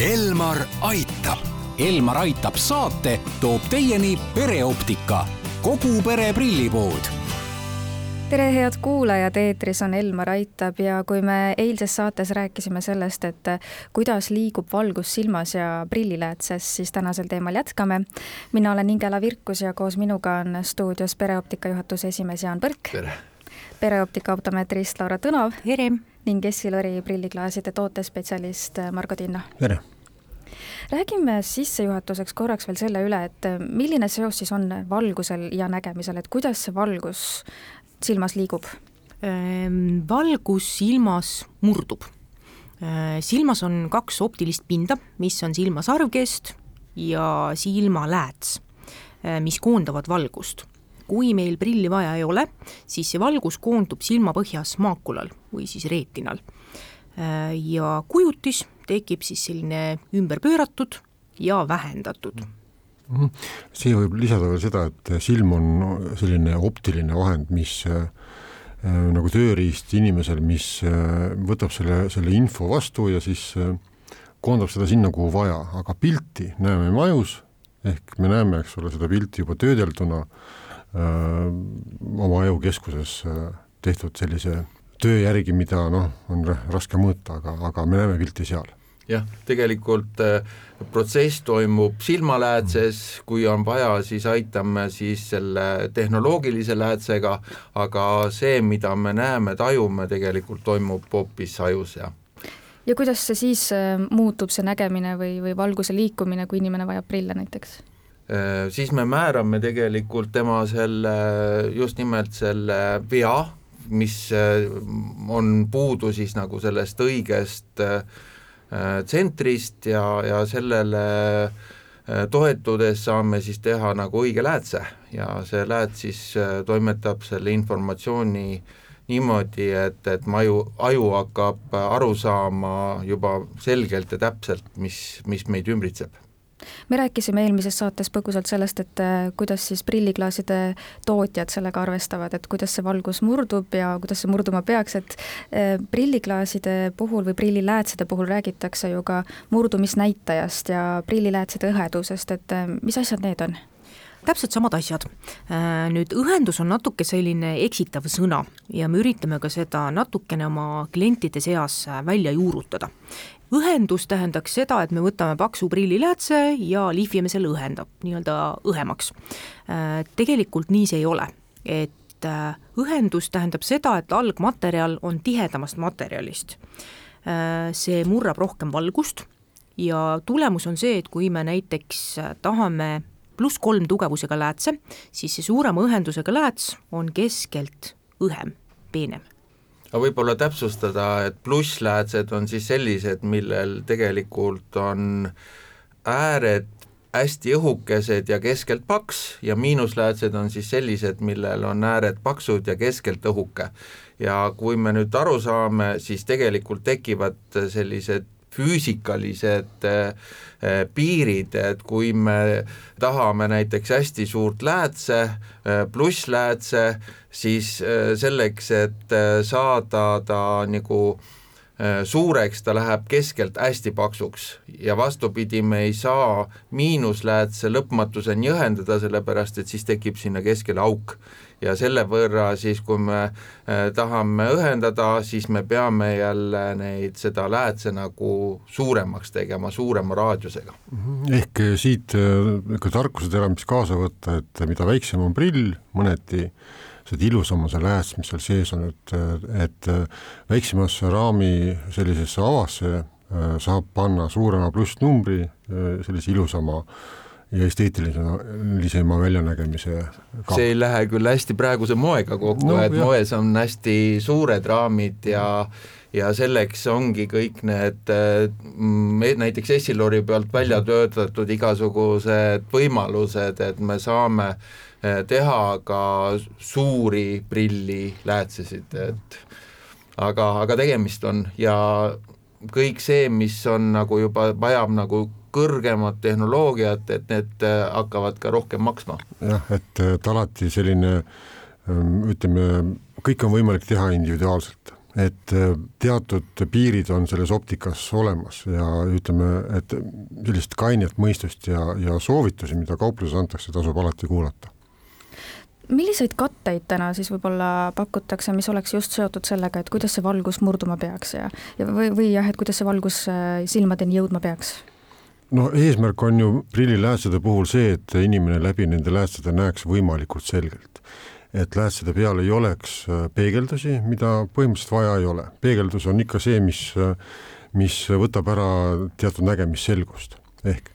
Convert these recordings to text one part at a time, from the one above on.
Elmar aitab. Elmar aitab saate toob teieni pereoptika, kogu pere prillipood tere, head kuulajad, eetris on Elmar Aitab ja kui me eilses saates rääkisime sellest, et kuidas liigub valgus silmas ja prilliläätses, siis tänasel teemal jätkame. mina olen Ingela Virkus ja koos minuga on stuudios pereoptika juhatuse esimees Jaan Põrk. Pereoptika optometrist Laura tere! ning Essilori prilliklaaside tootespetsialist Margo Tinno. tere! räägime sissejuhatuseks korraks veel selle üle, et milline seos siis on valgusel ja nägemisel, et kuidas see valgus silmas liigub? Ehm, valgus silmas murdub. Ehm, silmas on kaks optilist pinda, mis on silma sarvkest ja silmalääts, ehm, mis koondavad valgust. Kui meil prilli vaja ei ole, siis see valgus koondub silmapõhjas maakulal või siis reetinal. ja kujutis tekib siis selline ümberpööratud ja vähendatud Mhm. siia võib lisada veel seda, et silm on selline optiline vahend, mis äh, nagu tööriist inimesel, mis äh, võtab selle, selle info vastu ja siis äh, koondab seda sinna, kuhu vaja, aga pilti näeme me ajus, ehk me näeme, eks ole, seda pilti juba töödelduna öö, oma ajukeskuses tehtud sellise töö järgi, mida noh, on raske mõõta, aga, aga me näeme pilti seal. Jah, tegelikult äh, protsess toimub silmaläätses, kui on vaja, siis aitame siis selle tehnoloogilise läätsega, aga see, mida me näeme, tajume, tegelikult toimub hoopis ajus ja ja kuidas see siis äh, muutub, see nägemine või, või valguse liikumine, kui inimene vajab prille näiteks? Äh, siis me määrame tegelikult tema selle, just nimelt selle vea, mis on puudu siis nagu sellest õigest äh, Äh, tsentrist ja, ja sellele äh, toetudes saame siis teha nagu õige läätse. Ja see lääts siis äh, toimetab selle informatsiooni niimoodi, et, et maju, aju hakkab aru saama juba selgelt ja täpselt, mis, mis meid ümbritseb me rääkisime eelmises saates põgusalt sellest, et äh, kuidas siis prilliklaaside tootjad sellega arvestavad, et kuidas see valgus murdub ja kuidas see murduma peaks, et äh, prilliklaaside puhul või prilliläätsede puhul räägitakse ju ka murdumisnäitajast ja prilliläätsede õhedusest, et äh, mis asjad need on? täpselt samad asjad. Nüüd õhendus on natuke selline eksitav sõna ja me üritame ka seda natukene oma klientide seas välja juurutada õhendus tähendaks seda, et me võtame paksu prilliläätse ja lihvime selle õhenda, nii-öelda õhemaks. Äh, tegelikult nii see ei ole, et äh, õhendus tähendab seda, et algmaterjal on tihedamast materjalist. Äh, see murrab rohkem valgust ja tulemus on see, et kui me näiteks tahame pluss kolm tugevusega läätse, siis see suurema õhendusega lääts on keskelt õhem, peenem aga võib-olla täpsustada, et plussläätsed on siis sellised, millel tegelikult on ääred hästi õhukesed ja keskelt paks ja miinusläätsed on siis sellised, millel on ääred paksud ja keskelt õhuke. ja kui me nüüd aru saame, siis tegelikult tekivad sellised füüsikalised äh, äh, piirid, et kui me tahame näiteks hästi suurt läätse, äh, plussläätse, siis selleks, et saada ta nagu suureks, ta läheb keskelt hästi paksuks ja vastupidi, me ei saa miinusläätse lõpmatuseni õhendada, sellepärast et siis tekib sinna keskele auk ja selle võrra siis, kui me äh, tahame õhendada, siis me peame jälle neid, seda läätse nagu suuremaks tegema, suurema raadiusega. Mhm. ehk äh, siit äh, tarkusetera, mis kaasa võtta, et mida väiksem on prill, mõneti seda ilusam on see lääts, mis seal sees on, et, et väiksemasse raami sellisesse avasse saab panna suurema plussnumbri, sellise ilusama äh, ja esteetilisema väljanägemise see ei lähe küll hästi praeguse moega kokku no,, et jah. moes on hästi suured raamid ja ja selleks ongi kõik need mm, näiteks Essilori pealt välja töötatud igasugused võimalused, et me saame eh, teha ka suuri prilliläätsesid, et aga, aga tegemist on. Ja kõik see, mis on nagu juba, vajab nagu kõrgemat tehnoloogiat, et need äh, hakkavad ka rohkem maksma. jah, et alati selline ähm, ütleme, kõike on võimalik teha individuaalselt, et äh, teatud piirid on selles optikas olemas ja ütleme, et sellist kainet mõistust ja, ja soovitusi, mida kaupluses antakse, tasub alati kuulata milliseid katteid täna siis võib-olla pakutakse, mis oleks just seotud sellega, et kuidas see valgus murduma peaks ja, ja või, või jah, et kuidas see valgus äh, silmadeni jõudma peaks? no eesmärk on ju prilliläätsede puhul see, et inimene läbi nende läätsede näeks võimalikult selgelt et läätsede peal ei oleks äh, peegeldusi, mida põhimõtteliselt vaja ei ole. peegeldus on ikka see, mis, äh, mis võtab ära teatud nägemisselgust, ehk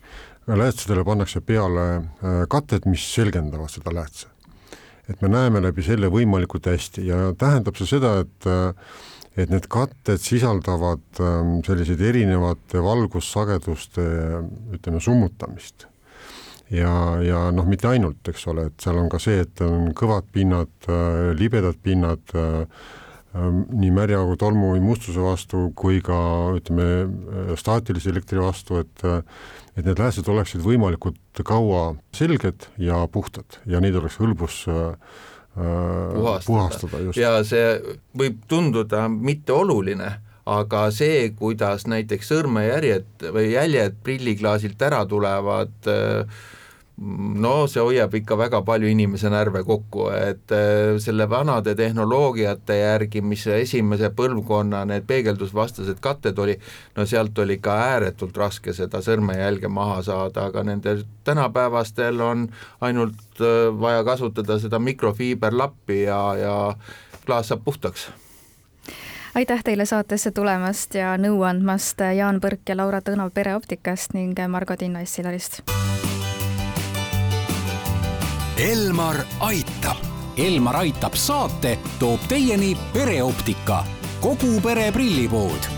läätsedele pannakse peale äh, katted, mis selgendavad seda läätse. et me näeme läbi selle võimalikult hästi ja tähendab see seda, et et need katted sisaldavad ähm, selliseid erinevate valgussageduste ütleme summutamist ja, ja noh, mitte ainult, eks ole, et seal on ka see, et on kõvad pinnad, äh, libedad pinnad, äh, ähm, nii märja kui tolmu või mustuse vastu kui ka ütleme, äh, staatilise elektri vastu, et et need lääsed oleksid võimalikult kaua selged ja puhtad ja neid oleks hõlbus puhastada, puhastada. ja see võib tunduda mitteoluline, aga see, kuidas näiteks sõrmejärjed või jäljed prilliklaasilt ära tulevad äh, no see hoiab ikka väga palju inimese närve kokku, et äh, selle vanade tehnoloogiate järgi, mis esimese põlvkonna need peegeldusvastased katted oli, no sealt oli ikka ääretult raske seda sõrmejälge maha saada, aga nendel tänapäevastel on ainult äh, vaja kasutada seda mikrofiiberlappi ja, ja klaas saab puhtaks aitäh teile saatesse tulemast ja nõu andmast, Jaan Põrk ja Laura Tõnov Pereoptikast ning Margo Tinno Essilarist Elmar aitab. Elmar aitab saate toob teieni pereoptika, kogu pere prillipood